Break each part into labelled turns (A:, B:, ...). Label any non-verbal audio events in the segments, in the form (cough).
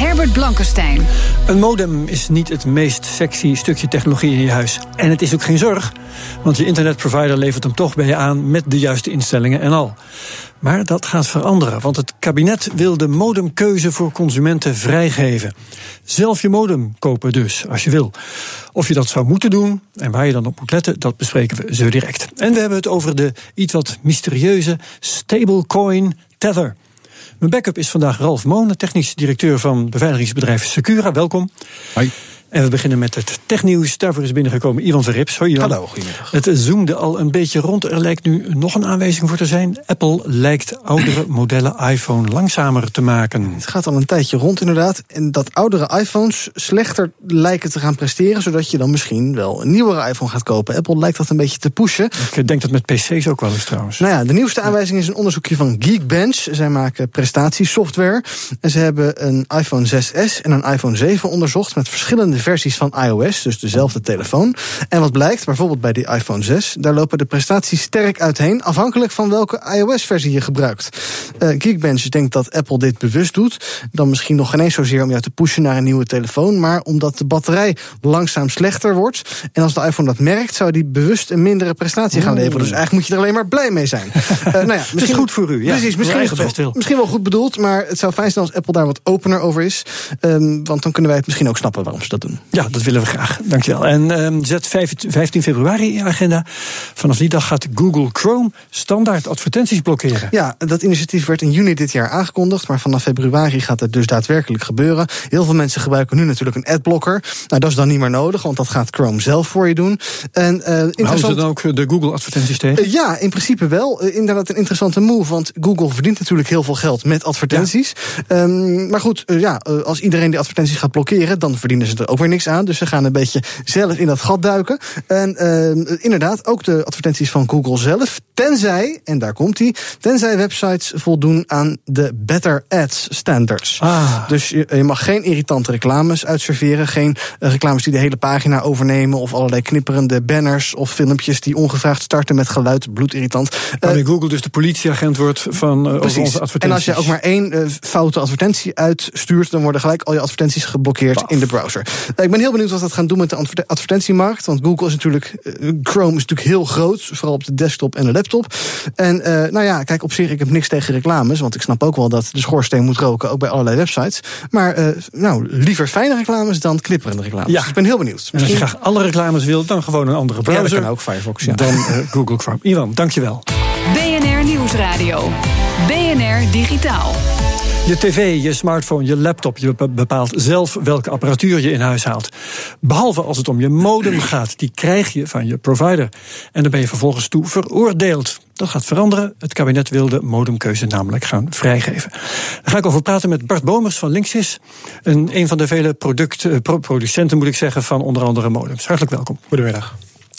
A: Herbert Blankenstein.
B: Een modem is niet het meest sexy stukje technologie in je huis. En het is ook geen zorg, want je internetprovider levert hem toch bij je aan met de juiste instellingen en al. Maar dat gaat veranderen, want het kabinet wil de modemkeuze voor consumenten vrijgeven. Zelf je modem kopen dus, als je wil. Of je dat zou moeten doen en waar je dan op moet letten, dat bespreken we zo direct. En we hebben het over de iets wat mysterieuze stablecoin Tether. Mijn backup is vandaag Ralf Monen, technisch directeur van beveiligingsbedrijf Secura. Welkom.
C: Hoi.
B: En we beginnen met het technieuws. Daarvoor is binnengekomen Ivan Verrips. Hoi Ivan.
C: Hallo, goedemiddag.
B: Het zoomde al een beetje rond. Er lijkt nu nog een aanwijzing voor te zijn. Apple lijkt oudere (clears throat) modellen iPhone langzamer te maken.
C: Het gaat al een tijdje rond inderdaad. En dat oudere iPhones slechter lijken te gaan presteren... zodat je dan misschien wel een nieuwere iPhone gaat kopen. Apple lijkt dat een beetje te pushen.
B: Ik denk dat met PC's ook wel eens trouwens.
C: Nou ja, de nieuwste aanwijzing is een onderzoekje van Geekbench. Zij maken prestatiesoftware. En ze hebben een iPhone 6S en een iPhone 7 onderzocht... met verschillende versies van iOS, dus dezelfde telefoon. En wat blijkt, bijvoorbeeld bij die iPhone 6... daar lopen de prestaties sterk uiteen... afhankelijk van welke iOS-versie je gebruikt. Uh, Geekbench denkt dat Apple dit bewust doet. Dan misschien nog geen eens zozeer om jou te pushen naar een nieuwe telefoon... maar omdat de batterij langzaam slechter wordt. En als de iPhone dat merkt, zou die bewust een mindere prestatie gaan leveren. Dus eigenlijk moet je er alleen maar blij mee zijn. uh, (laughs) nou ja, misschien,
B: het is goed voor u. Ja,
C: precies, misschien, is het, wel, misschien wel goed bedoeld... maar het zou fijn zijn als Apple daar wat opener over is. Um, want dan kunnen wij het misschien ook snappen waarom ze dat doen.
B: Ja, dat willen we graag. Dankjewel. En um, zet 15 februari in je agenda. Vanaf die dag gaat Google Chrome standaard advertenties blokkeren.
C: Ja, dat initiatief werd in juni dit jaar aangekondigd. Maar vanaf februari gaat het dus daadwerkelijk gebeuren. Heel veel mensen gebruiken nu natuurlijk een adblocker. Nou, dat is dan niet meer nodig, want dat gaat Chrome zelf voor je doen. En, uh,
B: Houden ze dan ook de Google-advertenties tegen?
C: Uh, ja, in principe wel. Uh, inderdaad een interessante move. Want Google verdient natuurlijk heel veel geld met advertenties. Ja. Um, maar goed, ja, als iedereen die advertenties gaat blokkeren... dan verdienen ze er ook weer niks aan. Dus ze gaan een beetje zelf in dat gat duiken. En uh, inderdaad, ook de advertenties van Google zelf. Tenzij, en daar komt hij, tenzij websites voldoen aan de Better Ads standards.
B: Ah.
C: Dus je, je, mag geen irritante reclames uitserveren. Geen uh, reclames die de hele pagina overnemen. Of allerlei knipperende banners of filmpjes die ongevraagd starten met geluid, bloedirritant.
B: Waarmee uh, Google dus de politieagent wordt van uh,
C: precies.
B: onze advertenties.
C: En als je ook maar één foute advertentie uitstuurt, dan worden gelijk al je advertenties geblokkeerd Paf. in de browser. Ik ben heel benieuwd wat dat gaan doen met de advertentiemarkt. Want Google is natuurlijk, Chrome is natuurlijk heel groot. Vooral op de desktop en de laptop. En uh, nou ja, kijk, op zich, ik heb niks tegen reclames. Want ik snap ook wel dat de schoorsteen moet roken, ook bij allerlei websites. Maar uh, nou, liever fijne reclames dan knipperende reclames.
B: Ja.
C: Dus ik ben heel benieuwd.
B: Misschien... En als je graag alle reclames wil, dan gewoon een andere browser.
C: Ja, dat kan ook Firefox, ja.
B: Dan uh, Google Chrome. Ivan, dankjewel.
A: BNR Nieuwsradio. BNR Digitaal.
B: Je tv, je smartphone, je laptop, je bepaalt zelf welke apparatuur je in huis haalt. Behalve als het om je modem (clears throat) gaat, die krijg je van je provider. En dan ben je vervolgens toe veroordeeld. Dat gaat veranderen. Het kabinet wil de modemkeuze namelijk gaan vrijgeven. Daar ga ik over praten met Bart Bomers van Linksys. Een, een van de vele product, uh, producenten, moet ik zeggen, van onder andere modems. Hartelijk welkom.
D: Goedemiddag.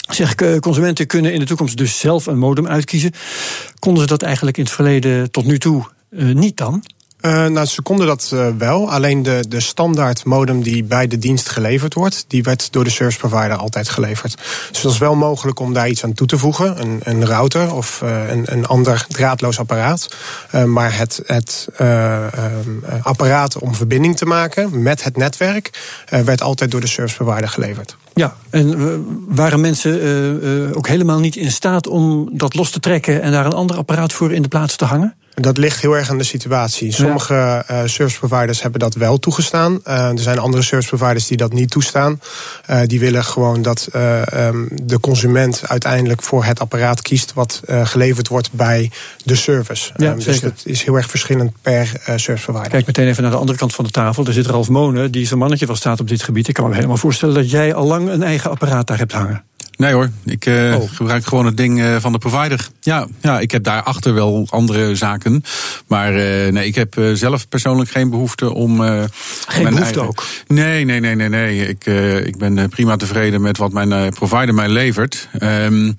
B: Zeg, consumenten kunnen in de toekomst dus zelf een modem uitkiezen. Konden ze dat eigenlijk in het verleden tot nu toe uh, niet dan?
D: Uh, nou, ze konden dat uh, wel. Alleen de, de standaard modem die bij de dienst geleverd wordt, die werd door de service provider altijd geleverd. Dus dat is wel mogelijk om daar iets aan toe te voegen. Een, een router of uh, een, een ander draadloos apparaat. maar het, het apparaat om verbinding te maken met het netwerk werd altijd door de service provider geleverd.
B: Ja, en waren mensen ook helemaal niet in staat om dat los te trekken en daar een ander apparaat voor in de plaats te hangen?
D: Dat ligt heel erg aan de situatie. Sommige ja. uh, service providers hebben dat wel toegestaan. Uh, er zijn andere service providers die dat niet toestaan. Uh, die willen gewoon dat um, de consument uiteindelijk voor het apparaat kiest wat geleverd wordt bij de service.
B: Ja,
D: um, dus dat is heel erg verschillend per service provider.
B: Kijk meteen even naar de andere kant van de tafel. Er zit Ralf Monen, die zo'n mannetje van staat op dit gebied. Ik kan me helemaal voorstellen dat jij al lang een eigen apparaat daar hebt hangen.
E: Nee hoor, ik uh, oh. gebruik gewoon het ding uh, van de provider. Ja, ja, ik heb daarachter wel andere zaken. Maar uh, nee, ik heb zelf persoonlijk geen behoefte om.
B: geen behoefte eigen... ook?
E: Nee, nee, nee, nee, nee. Ik, ik ben prima tevreden met wat mijn provider mij levert. Um,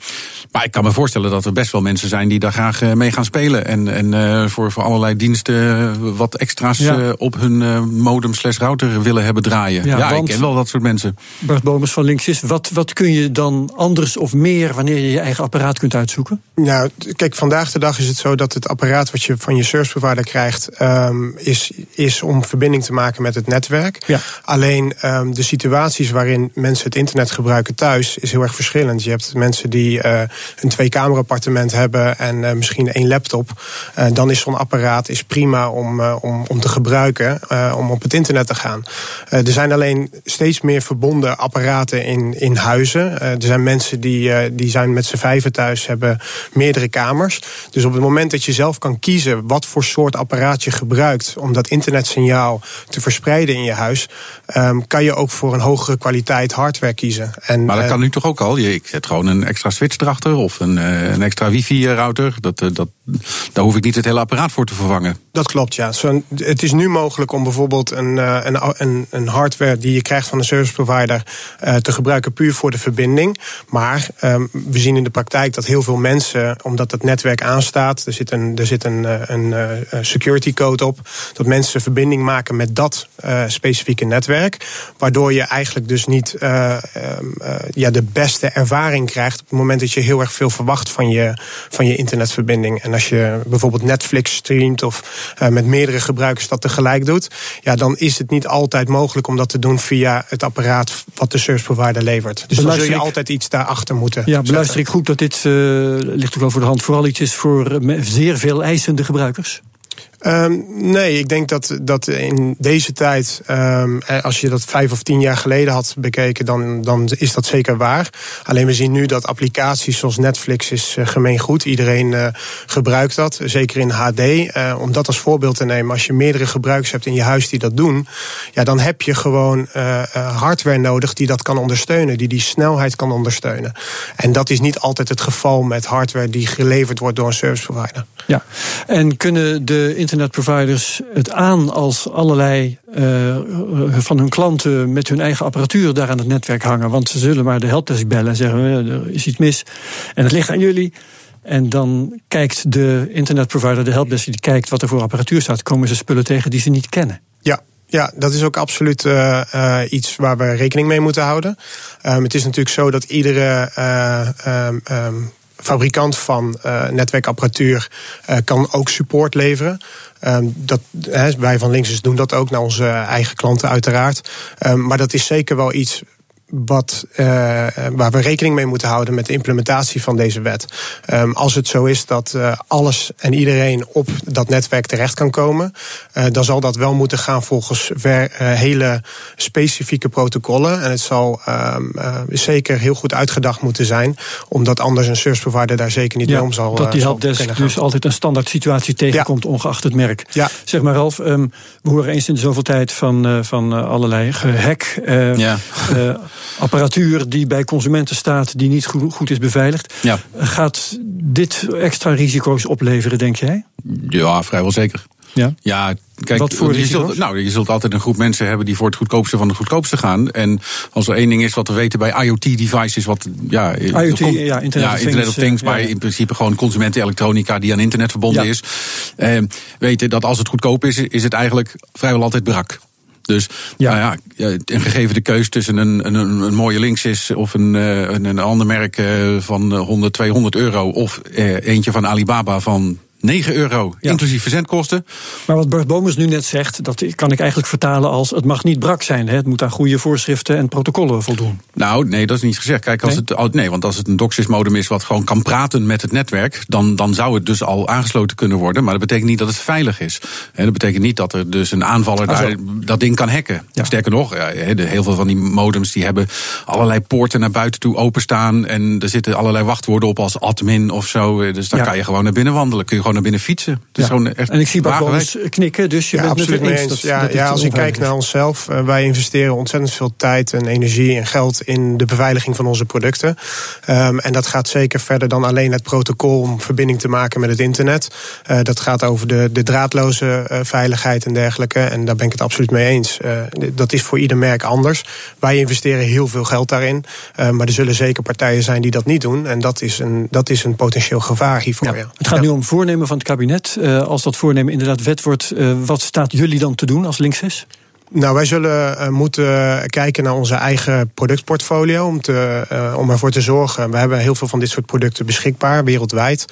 E: maar ik kan me voorstellen dat er best wel mensen zijn die daar graag mee gaan spelen. En, en voor, voor allerlei diensten wat extra's ja. op hun modem slash router willen hebben draaien. Ja, ja ik ken wel dat soort mensen.
B: Bart Bomers van Linksys, wat, wat kun je dan anders of meer wanneer je je eigen apparaat kunt uitzoeken?
D: Nou, kijk, vandaag de dag is het zo dat het apparaat wat je van je service provider krijgt, um, is, is om verbinding te maken met het netwerk. Ja. Alleen um, de situaties waarin mensen het internet gebruiken thuis is heel erg verschillend. Je hebt mensen die uh, een twee-kamer appartement hebben en uh, misschien één laptop. Uh, dan is zo'n apparaat is prima om, om, om te gebruiken, om op het internet te gaan. er zijn alleen steeds meer verbonden apparaten in, in huizen. er zijn mensen die, die zijn met z'n vijven thuis, hebben meerdere kamers. Dus op het moment dat je zelf kan kiezen wat voor soort apparaat je gebruikt om dat internetsignaal te verspreiden in je huis, um, kan je ook voor een hogere kwaliteit hardware kiezen.
E: En, maar dat kan nu toch ook al? Ik zet gewoon een extra switch erachter of een, uh, een extra wifi-router. Dat, dat, daar hoef ik niet het hele apparaat voor te vervangen.
D: Dat klopt, ja. Het is nu mogelijk om bijvoorbeeld een, een, een, een hardware die je krijgt van een service provider te gebruiken puur voor de verbinding. Maar um, we zien in de praktijk dat heel veel mensen, omdat het netwerk aanstaat, er zit een, er zit een, eh, een, eh, security code op, dat mensen verbinding maken met dat specifieke netwerk. Waardoor je eigenlijk dus niet uh, ja, de beste ervaring krijgt op het moment dat je heel erg veel verwacht van je, van je internetverbinding. Als je bijvoorbeeld Netflix streamt of met meerdere gebruikers dat tegelijk doet, ja, dan is het niet altijd mogelijk om dat te doen via het apparaat wat de service provider levert. Dus dan zul je altijd iets daarachter moeten.
B: Ja, beluister ik goed dat dit, uh, ligt ook wel voor de hand, vooral iets is voor eh, zeer veel eisende gebruikers?
D: Um, nee, ik denk dat, dat in deze tijd, um, als je dat vijf of tien jaar geleden had bekeken, dan, dan is dat zeker waar. Alleen we zien nu dat applicaties zoals Netflix is uh, gemeengoed. Iedereen uh, gebruikt dat, zeker in HD. Om dat als voorbeeld te nemen, als je meerdere gebruikers hebt in je huis die dat doen, ja, dan heb je gewoon hardware nodig die dat kan ondersteunen, die die snelheid kan ondersteunen. En dat is niet altijd het geval met hardware die geleverd wordt door een service provider.
B: Ja, en kunnen de internetproviders het aan als allerlei uh, van hun klanten met hun eigen apparatuur daar aan het netwerk hangen? Want ze zullen maar de helpdesk bellen en zeggen: er is iets mis en het ligt aan jullie. En dan kijkt de internetprovider, de helpdesk, die kijkt wat er voor apparatuur staat, komen ze spullen tegen die ze niet kennen.
D: Ja, ja, dat is ook absoluut uh, iets waar we rekening mee moeten houden. Um, het is natuurlijk zo dat iedere um, um, fabrikant van uh, netwerkapparatuur uh, kan ook support leveren. Um, dat, wij van Linksys doen dat ook naar onze eigen klanten uiteraard. Um, maar dat is zeker wel iets wat, uh, waar we rekening mee moeten houden met de implementatie van deze wet. Um, als het zo is dat uh, alles en iedereen op dat netwerk terecht kan komen, uh, dan zal dat wel moeten gaan volgens ver, hele specifieke protocollen. En het zal um, zeker heel goed uitgedacht moeten zijn, omdat anders een service provider daar zeker niet
B: ja,
D: mee om zal.
B: Dat die helpdesk dus altijd een standaard situatie tegenkomt, ja. ongeacht het merk.
D: Ja.
B: Zeg maar, Ralf, um, we horen eens in de zoveel tijd van, van allerlei gehack. ja apparatuur die bij consumenten staat, die niet goed, is beveiligd. Ja. Gaat dit extra risico's opleveren, denk jij?
E: Ja, vrijwel zeker.
B: Ja?
E: Ja, kijk,
B: Wat voor
E: je zult, nou, je zult altijd een groep mensen hebben die voor het goedkoopste van het goedkoopste gaan. En als er één ding is wat we weten bij IoT-devices, wat ja,
B: IoT, ja, Internet,
E: ja, internet of Things, maar ja, ja. in principe gewoon consumentenelektronica die aan internet verbonden is. Eh, weten dat als het goedkoop is, is het eigenlijk vrijwel altijd brak. Dus ja. Nou ja, een gegeven de keus tussen een, een, een mooie Linksys of een, een, een ander merk van 100, 200 euro of eentje van Alibaba van 9 euro, ja. inclusief verzendkosten.
B: Maar wat Bart Bomers nu net zegt, dat kan ik eigenlijk vertalen als... het mag niet brak zijn, hè? het moet aan goede voorschriften en protocollen voldoen.
E: Nou, nee, dat is niet gezegd. Kijk, als nee? het, nee, want als het een DOCSIS-modem is wat gewoon kan praten met het netwerk... Dan, dan zou het dus al aangesloten kunnen worden. Maar dat betekent niet dat het veilig is. En dat betekent niet dat er dus een aanvaller ah, daar dat ding kan hacken. Ja. Sterker nog, heel veel van die modems die hebben allerlei poorten naar buiten toe openstaan... en er zitten allerlei wachtwoorden op als admin of zo. Dus daar ja. kan je gewoon naar binnen wandelen. Kun je gewoon gewoon naar binnen fietsen.
B: Dus ja. echt en ik zie Bart eens knikken, dus je
D: ja,
B: bent
D: absoluut mee eens. Dat, ja, ja, als ik kijk naar onszelf, uh, wij investeren ontzettend veel tijd en energie en geld in de beveiliging van onze producten. Um, en dat gaat zeker verder dan alleen het protocol om verbinding te maken met het internet. Uh, dat gaat over de, de draadloze uh, veiligheid en dergelijke. En daar ben ik het absoluut mee eens. dat is voor ieder merk anders. Wij investeren heel veel geld daarin. maar er zullen zeker partijen zijn die dat niet doen. En dat is een, dat is een potentieel gevaar hiervoor. Ja.
B: Het gaat nu om voornemen van het kabinet. als dat voornemen inderdaad wet wordt, wat staat jullie dan te doen als linkses?
D: Nou, wij zullen uh, moeten kijken naar onze eigen productportfolio. Om, te, uh, om ervoor te zorgen. We hebben heel veel van dit soort producten beschikbaar wereldwijd.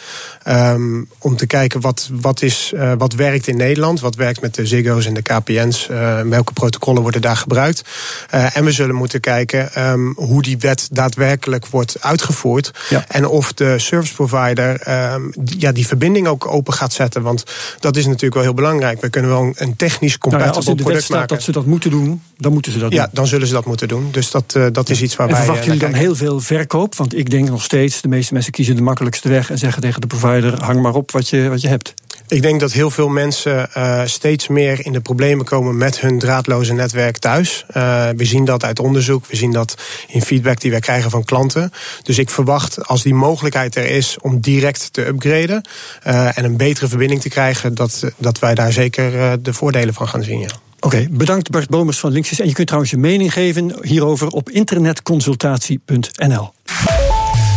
D: Um, om te kijken wat, wat, is, uh, wat werkt in Nederland. Wat werkt met de Ziggo's en de KPN's. welke protocollen worden daar gebruikt. en we zullen moeten kijken um, hoe die wet daadwerkelijk wordt uitgevoerd. Ja. En of de service provider um, ja, die verbinding ook open gaat zetten. Want dat is natuurlijk wel heel belangrijk. We kunnen wel een technisch compatible nou ja, product maken
B: dat moeten doen, dan moeten ze dat
D: ja,
B: doen.
D: Ja, dan zullen ze dat moeten doen. Dus dat, uh, dat is iets waar
B: en
D: wij.
B: verwachten jullie dan heel veel verkoop? Want ik denk nog steeds, de meeste mensen kiezen de makkelijkste weg en zeggen tegen de provider: hang maar op wat je, wat je hebt.
D: Ik denk dat heel veel mensen uh, steeds meer in de problemen komen met hun draadloze netwerk thuis. Uh, we zien dat uit onderzoek, we zien dat in feedback die wij krijgen van klanten. Dus ik verwacht als die mogelijkheid er is om direct te upgraden uh, en een betere verbinding te krijgen, dat, dat wij daar zeker de voordelen van gaan zien. Ja.
B: Oké, bedankt Bart Bomers van Linksys. En je kunt trouwens je mening geven hierover op internetconsultatie.nl.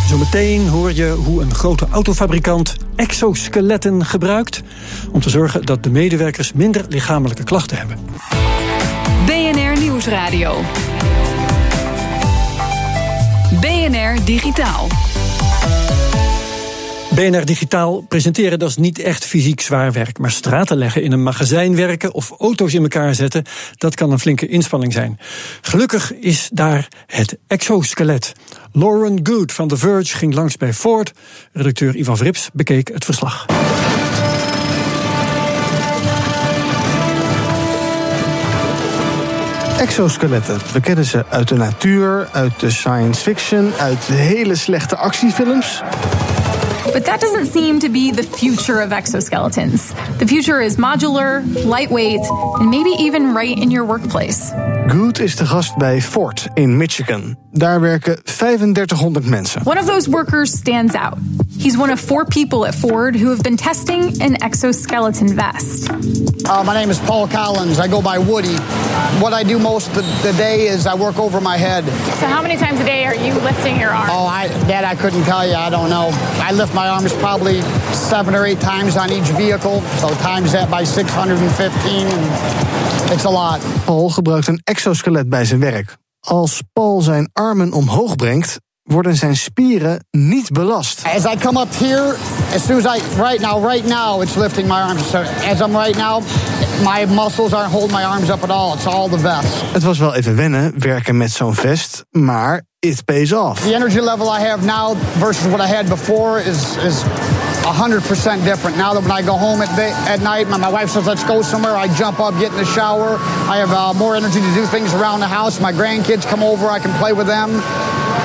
B: Zometeen hoor je hoe een grote autofabrikant exoskeletten gebruikt om te zorgen dat de medewerkers minder lichamelijke klachten hebben.
A: BNR Nieuwsradio. BNR Digitaal.
B: BNR Digitaal presenteren, dat is niet echt fysiek zwaar werk. Maar straten leggen, in een magazijn werken of auto's in elkaar zetten, dat kan een flinke inspanning zijn. Gelukkig is daar het exoskelet. Lauren Good van The Verge ging langs bij Ford. Redacteur Ivan Vrips bekeek het verslag.
C: Exoskeletten. We kennen ze uit de natuur, uit de science fiction, uit hele slechte actiefilms.
F: But that doesn't seem to be the future of exoskeletons. The future is modular, lightweight, and maybe even right in your workplace.
C: Good is de gast bij Ford in Michigan. Daar werken 3500 mensen.
F: One of those workers stands out. He's one of four people at Ford who have been testing an exoskeleton vest.
G: Uh, my name is Paul Collins. I go by Woody. What I do most of the day is I work over my head.
F: So, how many times a day are you lifting your arm?
G: Oh, I, that I couldn't tell you. I don't know. I lift my arms probably seven or eight times on each vehicle. So, times that by 615. And it's a lot.
C: Paul gebruikt een exoskelet bij zijn werk. Als Paul zijn armen omhoog brengt, worden zijn spieren niet belast.
G: As I come up here, as soon as I right now, right now, it's lifting my arms. So as I'm right now, my muscles aren't holding my arms up at all. It's all the vest.
C: Het was wel even wennen werken met zo'n vest, maar it pays off.
G: The energy level I have now versus what I had before is is 100% different. Now that when I go home at, day, at night, my, my wife says, let's go somewhere, I jump up, get in the shower. I have uh, more energy to do things around the house. My grandkids come over, I can play with them.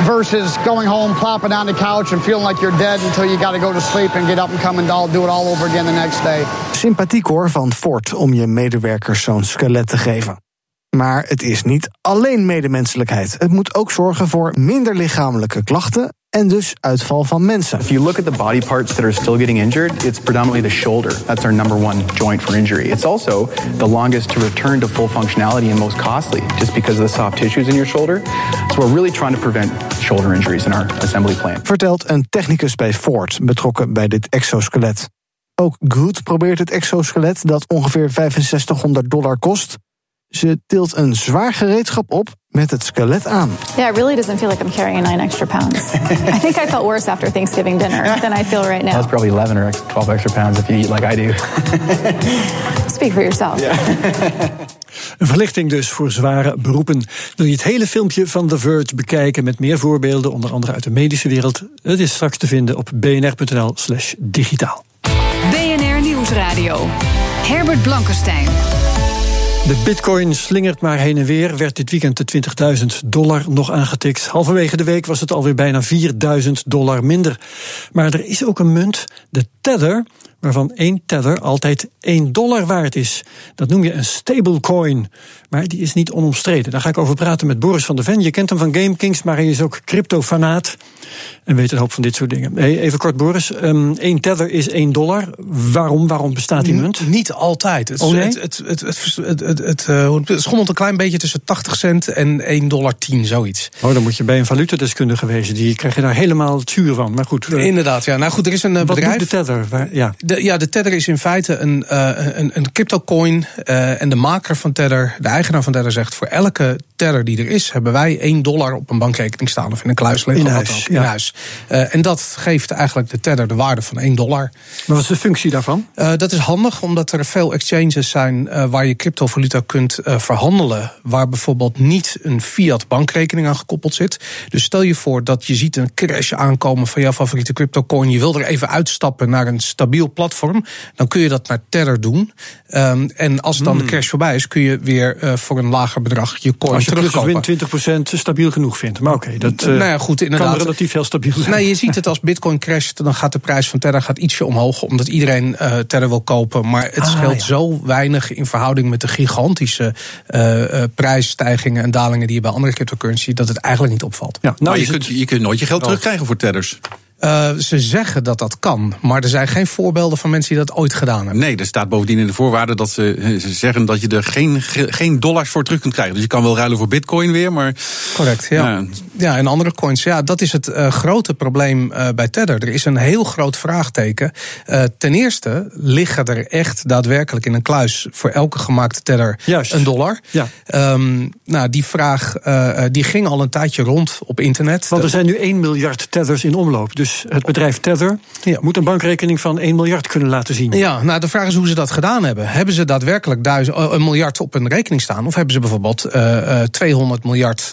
G: Versus going home, plopping on the couch and feeling like you're dead until you got to go to sleep and get up and come and all, do it all over again the next day.
C: Sympathiek hoor van Ford om je medewerkers zo'n skelet te geven. Maar het is niet alleen medemenselijkheid. Het moet ook zorgen voor minder lichamelijke klachten en dus uitval van mensen.
H: If you look at the body parts that are still getting injured, it's predominantly the shoulder. That's our number one joint for injury. It's also the longest to return to full functionality and most costly, just because of the soft tissues in your shoulder. So we're really trying to prevent shoulder injuries in our assembly plant.
C: Vertelt een technicus bij Ford, betrokken bij dit exoskelet. Ook Good probeert het exoskelet dat ongeveer 6500 dollar kost ze tilt een zwaar gereedschap op met het skelet aan.
F: Yeah, it really doesn't feel like I'm carrying nine extra pounds. I think I felt worse after Thanksgiving dinner than I feel right now.
H: That's probably 11 or 12 extra pounds if you eat like I do. (laughs)
F: Speak for yourself.
B: Een verlichting dus voor zware beroepen. Wil je het hele filmpje van The Verge bekijken met meer voorbeelden, onder andere uit de medische wereld? Het is straks te vinden op bnr.nl/slash digitaal.
A: BNR Nieuwsradio. Herbert Blankenstein.
B: De bitcoin slingert maar heen en weer. Werd dit weekend de 20.000 dollar nog aangetikt. Halverwege de week was het alweer bijna 4.000 dollar minder. Maar er is ook een munt, de Tether, waarvan één tether altijd 1 dollar waard is. Dat noem je een stablecoin. Maar die is niet onomstreden. Daar ga ik over praten met Boris van der Ven. Je kent hem van GameKings, maar hij is ook cryptofanaat. En weet een hoop van dit soort dingen. even kort, Boris. Um, één tether is 1 dollar. Waarom? Waarom bestaat die munt?
I: niet altijd. Het,
B: oh, nee?
I: het, het, het, het, het, het, het schommelt een klein beetje tussen 80 cent en 1 dollar 10, zoiets.
B: Oh, dan moet je bij een valutadeskundige wezen. Die krijg je daar helemaal het zuur van. Maar goed.
I: Uh, Inderdaad, ja. Nou goed, er is een uh,
B: wat
I: bedrijf.
B: de tether? Waar, ja.
I: De, ja, de tether is in feite een, een, een cryptocoin. en de maker van tether, de eigenaar van tether zegt... voor elke tether die er is, hebben wij 1 dollar op een bankrekening staan... of in een kluis
B: in huis.
I: in huis. en dat geeft eigenlijk de tether de waarde van 1 dollar.
B: Maar wat is de functie daarvan?
I: dat is handig, omdat er veel exchanges zijn... waar je cryptovaluta kunt verhandelen... waar bijvoorbeeld niet een fiat bankrekening aan gekoppeld zit. Dus stel je voor dat je ziet een crash aankomen van jouw favoriete cryptocoin. Je wil er even uitstappen naar een stabiel platform. Dan kun je dat naar Tether doen. Um, en als dan de crash voorbij is, kun je weer uh, voor een lager bedrag je coin
B: als je
I: terugkopen.
B: Plus win 20% stabiel genoeg vindt. Maar oké, okay, dat uh,
I: nou ja, goed, inderdaad.
B: kan relatief heel stabiel zijn.
I: Nee, je ziet het als bitcoin crasht, dan gaat de prijs van Tether gaat ietsje omhoog. Omdat iedereen uh, Tether wil kopen. Maar het ah, scheelt ja. zo weinig in verhouding met de gigantische prijsstijgingen en dalingen die je bij andere cryptocurrency, dat het eigenlijk niet opvalt.
E: Ja, nou, maar je, kunt, je kunt nooit je geld terugkrijgen voor tethers.
I: Uh, ze zeggen dat dat kan, maar er zijn geen voorbeelden van mensen die dat ooit gedaan hebben.
E: Nee, er staat bovendien in de voorwaarden dat ze, ze zeggen dat je er geen, geen dollars voor terug kunt krijgen. Dus je kan wel ruilen voor bitcoin weer, maar...
I: Correct, ja. Ja, ja en andere coins. Ja, dat is het uh, grote probleem uh, bij Tether. Er is een heel groot vraagteken. ten eerste liggen er echt daadwerkelijk in een kluis voor elke gemaakte Tether
B: Juist.
I: een dollar.
B: Ja.
I: Um, nou, die vraag die ging al een tijdje rond op internet.
B: Want er zijn nu 1 miljard Tethers in omloop. Dus het bedrijf Tether ja. moet een bankrekening van 1 miljard kunnen laten zien.
I: Ja, nou de vraag is hoe ze dat gedaan hebben. Hebben ze daadwerkelijk duizend, een miljard op een rekening staan? Of hebben ze bijvoorbeeld uh, 200 miljard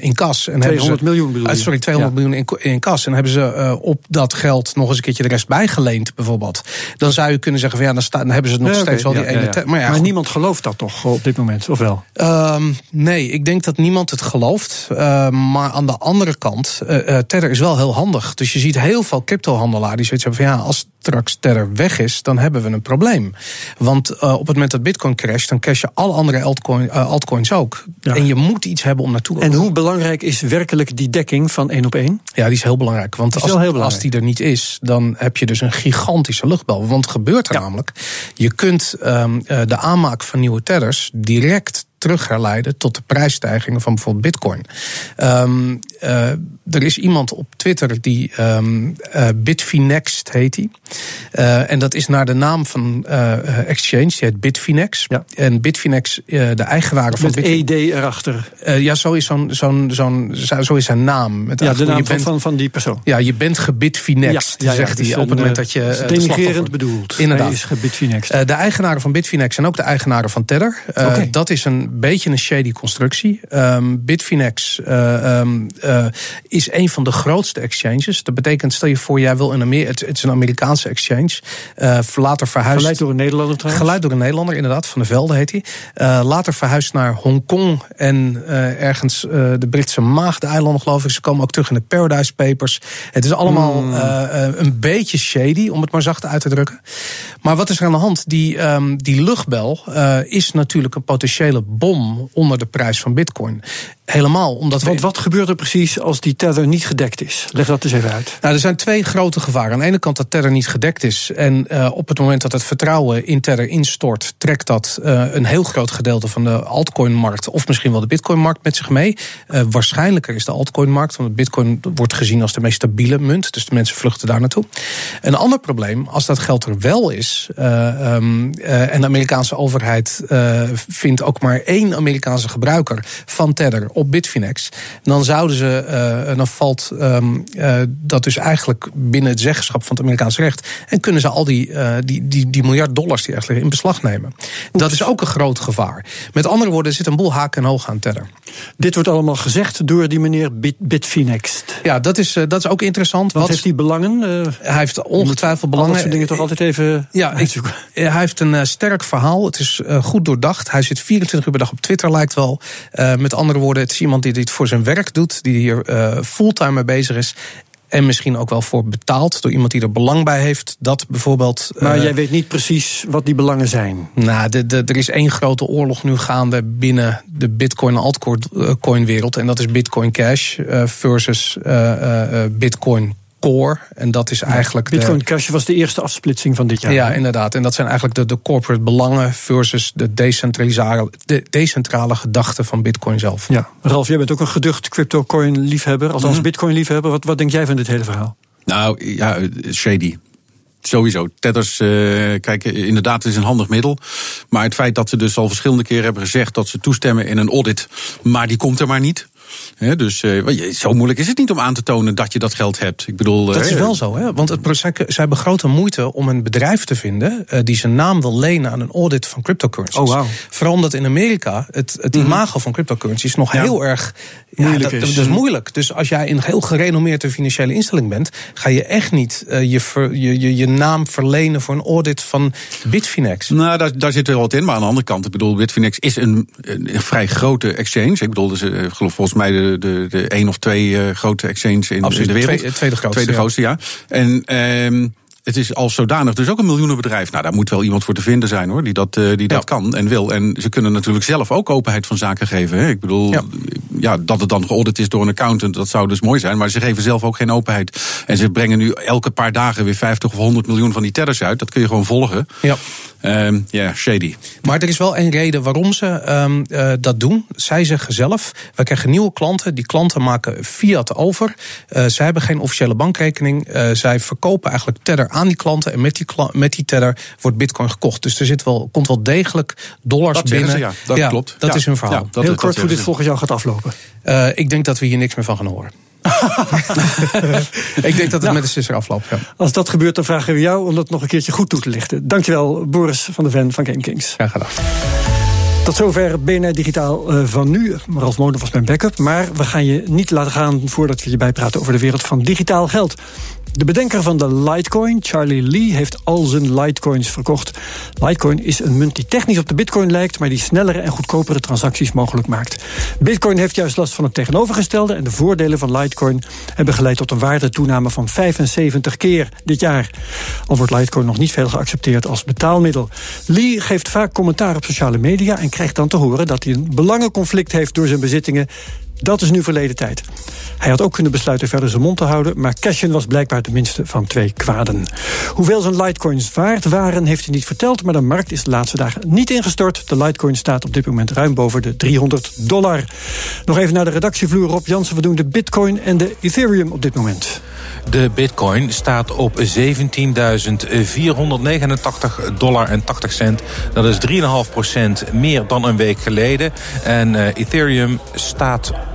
I: in kas?
B: En 200
I: ze,
B: miljoen bedoel je?
I: Sorry, 200 ja. miljoen in, in kas. En hebben ze op dat geld nog eens een keertje de rest bijgeleend bijvoorbeeld? Dan zou je kunnen zeggen van ja, dan, sta, dan hebben ze nog nee, steeds okay, wel die ene...
B: Maar, maar niemand gelooft dat toch op dit moment, of wel?
I: Um, nee, ik denk dat niemand het gelooft. Uh, maar aan de andere kant, Tether is wel heel handig. Dus je ziet heel veel cryptohandelaren die zoiets hebben van ja, als straks Tether weg is, dan hebben we een probleem. Want uh, op het moment dat Bitcoin crasht, dan crashen alle andere altcoin, uh, altcoins ook. Ja. En je moet iets hebben om naartoe te
B: En hoe belangrijk is werkelijk die dekking van één op één?
I: Ja, die is heel belangrijk. Want als, belangrijk. als die er niet is, dan heb je dus een gigantische luchtbel. Want gebeurt er ja. namelijk. Je kunt um, uh, de aanmaak van nieuwe tethers direct terug herleiden tot de prijsstijgingen van bijvoorbeeld Bitcoin. Um, uh, er is iemand op Twitter die um, uh, Bitfinex heet hij. Uh, en dat is naar de naam van exchange, die heet Bitfinex.
B: Ja.
I: En Bitfinex, de eigenaren van
B: Met ED erachter.
I: ja, zo is, zo'n, zo'n, zo'n, zo is zijn naam.
B: Met ja, de naam bent, van, van die persoon.
I: Ja, je bent gebitfinext, ja, ja, zegt hij dus op het moment dat je.
B: denigrerend bedoeld.
I: Inderdaad.
B: Hij is gebitfinext.
I: de eigenaren van Bitfinex en ook de eigenaren van Tether. Okay. Dat is een beetje een shady constructie. Um, Bitfinex uh, um, uh, is een van de grootste exchanges. Dat betekent, stel je voor, jij wil in Amerika. Het, het is een Amerikaanse exchange. Uh, later verhuisd.
B: Geleid door een Nederlander trouwens.
I: Geleid door een Nederlander, inderdaad. Van de Velde heet hij. Later verhuisd naar Hongkong en ergens de Britse Maagdeilanden, geloof ik. Ze komen ook terug in de Paradise Papers. Het is allemaal mm. een beetje shady, om het maar zacht uit te drukken. Maar wat is er aan de hand? Die, um, die luchtbel is natuurlijk een potentiële bom onder de prijs van Bitcoin. Helemaal omdat
B: Want wat gebeurt er precies als die tether niet gedekt is? Leg dat eens even uit.
I: Nou, er zijn twee grote gevaren. Aan de ene kant dat tether niet gedekt is. En uh, op het moment dat het vertrouwen in tether instort, trekt dat uh, een heel groot gedeelte van de altcoinmarkt, of misschien wel de bitcoinmarkt met zich mee. Uh, waarschijnlijker is de altcoinmarkt, want bitcoin wordt gezien als de meest stabiele munt. Dus de mensen vluchten daar naartoe. Een ander probleem, als dat geld er wel is, um, en de Amerikaanse overheid vindt ook maar één Amerikaanse gebruiker van tether op Bitfinex, dan zouden ze, uh, dan valt um, uh, dat dus eigenlijk binnen het zeggenschap van het Amerikaanse recht. En kunnen ze al die, uh, die, die, die miljard dollars die eigenlijk in beslag nemen. Dat is ook een groot gevaar. Met andere woorden, er zit een boel haken en hoog aan Tether.
B: Dit wordt allemaal gezegd door die meneer Bit, Bitfinex.
I: Ja, dat is, dat is ook interessant.
B: Wat, Wat heeft hij belangen?
I: hij heeft ongetwijfeld belangen. Dat
B: soort dingen toch altijd even
I: ja, ik, hij heeft een sterk verhaal. Het is goed doordacht. Hij zit 24 uur per dag op Twitter, lijkt wel. met andere woorden, het is iemand die dit voor zijn werk doet, die hier uh, fulltime mee bezig is. En misschien ook wel voor betaald door iemand die er belang bij heeft. Dat bijvoorbeeld.
B: Maar jij weet niet precies wat die belangen zijn.
I: Nou, de, de, er is één grote oorlog nu gaande binnen de Bitcoin altcoin wereld. En dat is Bitcoin Cash versus Bitcoin core. En dat is eigenlijk.
B: Bitcoin Cash was de eerste afsplitsing van dit jaar.
I: Ja, inderdaad. En dat zijn eigenlijk de, de corporate belangen versus de decentrale, de decentrale gedachte van Bitcoin zelf.
B: Ja, Ralf, jij bent ook een geducht crypto-coin-liefhebber, althans mm Bitcoin-liefhebber. Wat, wat denk jij van dit hele verhaal?
E: Nou, ja, shady. Sowieso. Tethers, uh, kijk, inderdaad, het is een handig middel. Maar het feit dat ze dus al verschillende keren hebben gezegd dat ze toestemmen in een audit, maar die komt er maar niet dus uh, zo moeilijk is het niet om aan te tonen dat je dat geld hebt. Ik bedoel,
I: dat is eh, wel zo, hè? Want het, zij, zij hebben grote moeite om een bedrijf te vinden uh, die zijn naam wil lenen aan een audit van cryptocurrencies.
B: Oh, wow.
I: Vooral omdat in Amerika het, het mhm. imago van cryptocurrencies nog heel erg moeilijk dat, is. Dat is moeilijk. Dus als jij een heel gerenommeerde financiële instelling bent, ga je echt niet je, je, je, je, naam verlenen voor een audit van Bitfinex.
E: Nou, daar, daar zit wel wat in. Maar aan de andere kant, ik bedoel, Bitfinex is een, een vrij grote exchange. Ik bedoel, dus, geloof volgens mij de, de, de één of twee uh, grote exchanges in, in, de wereld.
I: Tweede, tweede grootste.
E: Tweede grootste, ja. En ehm het is als zodanig dus ook een miljoenenbedrijf. Nou, daar moet wel iemand voor te vinden zijn hoor, die dat, uh, die dat kan en wil. En ze kunnen natuurlijk zelf ook openheid van zaken geven. Hè. Ik bedoel, ja. ja. dat het dan geaudit is door een accountant, dat zou dus mooi zijn. Maar ze geven zelf ook geen openheid. En ze brengen nu elke paar dagen weer 50 of 100 miljoen van die tellers uit. Dat kun je gewoon volgen.
I: Ja.
E: Um, yeah, shady.
I: Maar er is wel een reden waarom ze um, uh, dat doen. Zij zeggen zelf: wij krijgen nieuwe klanten. Die klanten maken fiat over. Uh, zij hebben geen officiële bankrekening. Uh, zij verkopen eigenlijk Tether aan die klanten. En met die, met die Tether wordt Bitcoin gekocht. Dus er zit wel, komt wel degelijk dollars
E: dat
I: binnen.
E: Ze, ja, dat ja, klopt.
I: Dat
E: ja.
I: is hun verhaal. Ja,
B: dat, Heel kort hoe dit volgens jou gaat aflopen.
I: ik denk dat we hier niks meer van gaan horen. (laughs) ik denk dat het nou, met de sisser afloopt. Ja.
B: Als dat gebeurt, dan vragen we jou om dat nog een keertje goed toe te lichten. Dankjewel, Boris van de Ven van GameKings.
I: Graag gedaan.
B: Tot zover BNR Digitaal uh, van nu. Ralf Molen was mijn backup. Maar we gaan je niet laten gaan voordat we je bijpraten over de wereld van digitaal geld. De bedenker van de Litecoin, Charlie Lee, heeft al zijn Litecoins verkocht. Litecoin is een munt die technisch op de Bitcoin lijkt, maar die snellere en goedkopere transacties mogelijk maakt. Bitcoin heeft juist last van het tegenovergestelde en de voordelen van Litecoin hebben geleid tot een waardetoename van 75 keer dit jaar. Al wordt Litecoin nog niet veel geaccepteerd als betaalmiddel. Lee geeft vaak commentaar op sociale media en krijgt dan te horen dat hij een belangenconflict heeft door zijn bezittingen dat is nu verleden tijd. Hij had ook kunnen besluiten verder zijn mond te houden, maar cashen was blijkbaar de minste van twee kwaden. Hoeveel zijn Litecoins waard waren, heeft hij niet verteld, maar de markt is de laatste dagen niet ingestort. De Litecoin staat op dit moment ruim boven de 300 dollar. Nog even naar de redactievloer. Rob Jansen, we doen de Bitcoin en de Ethereum op dit moment.
J: De bitcoin staat op 17.489 dollar en 80 cent. Dat is 3,5% meer dan een week geleden. En uh, Ethereum staat op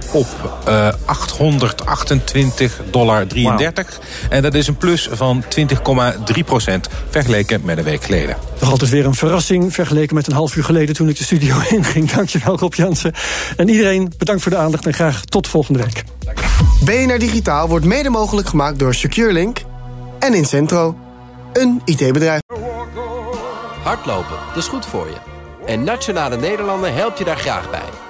J: uh, 828 dollar 33. En dat is een plus van 20,3 procent vergeleken met een week geleden.
B: Nog altijd weer een verrassing vergeleken met een half uur geleden toen ik de studio (laughs) inging. Dankjewel Rob Jansen. En iedereen bedankt voor de aandacht en graag tot volgende week.
K: BNR Digitaal wordt mede mogelijk gemaakt door SecureLink en Incentro, een IT-bedrijf.
L: Hardlopen, dat is goed voor je. En Nationale Nederlanden helpt je daar graag bij.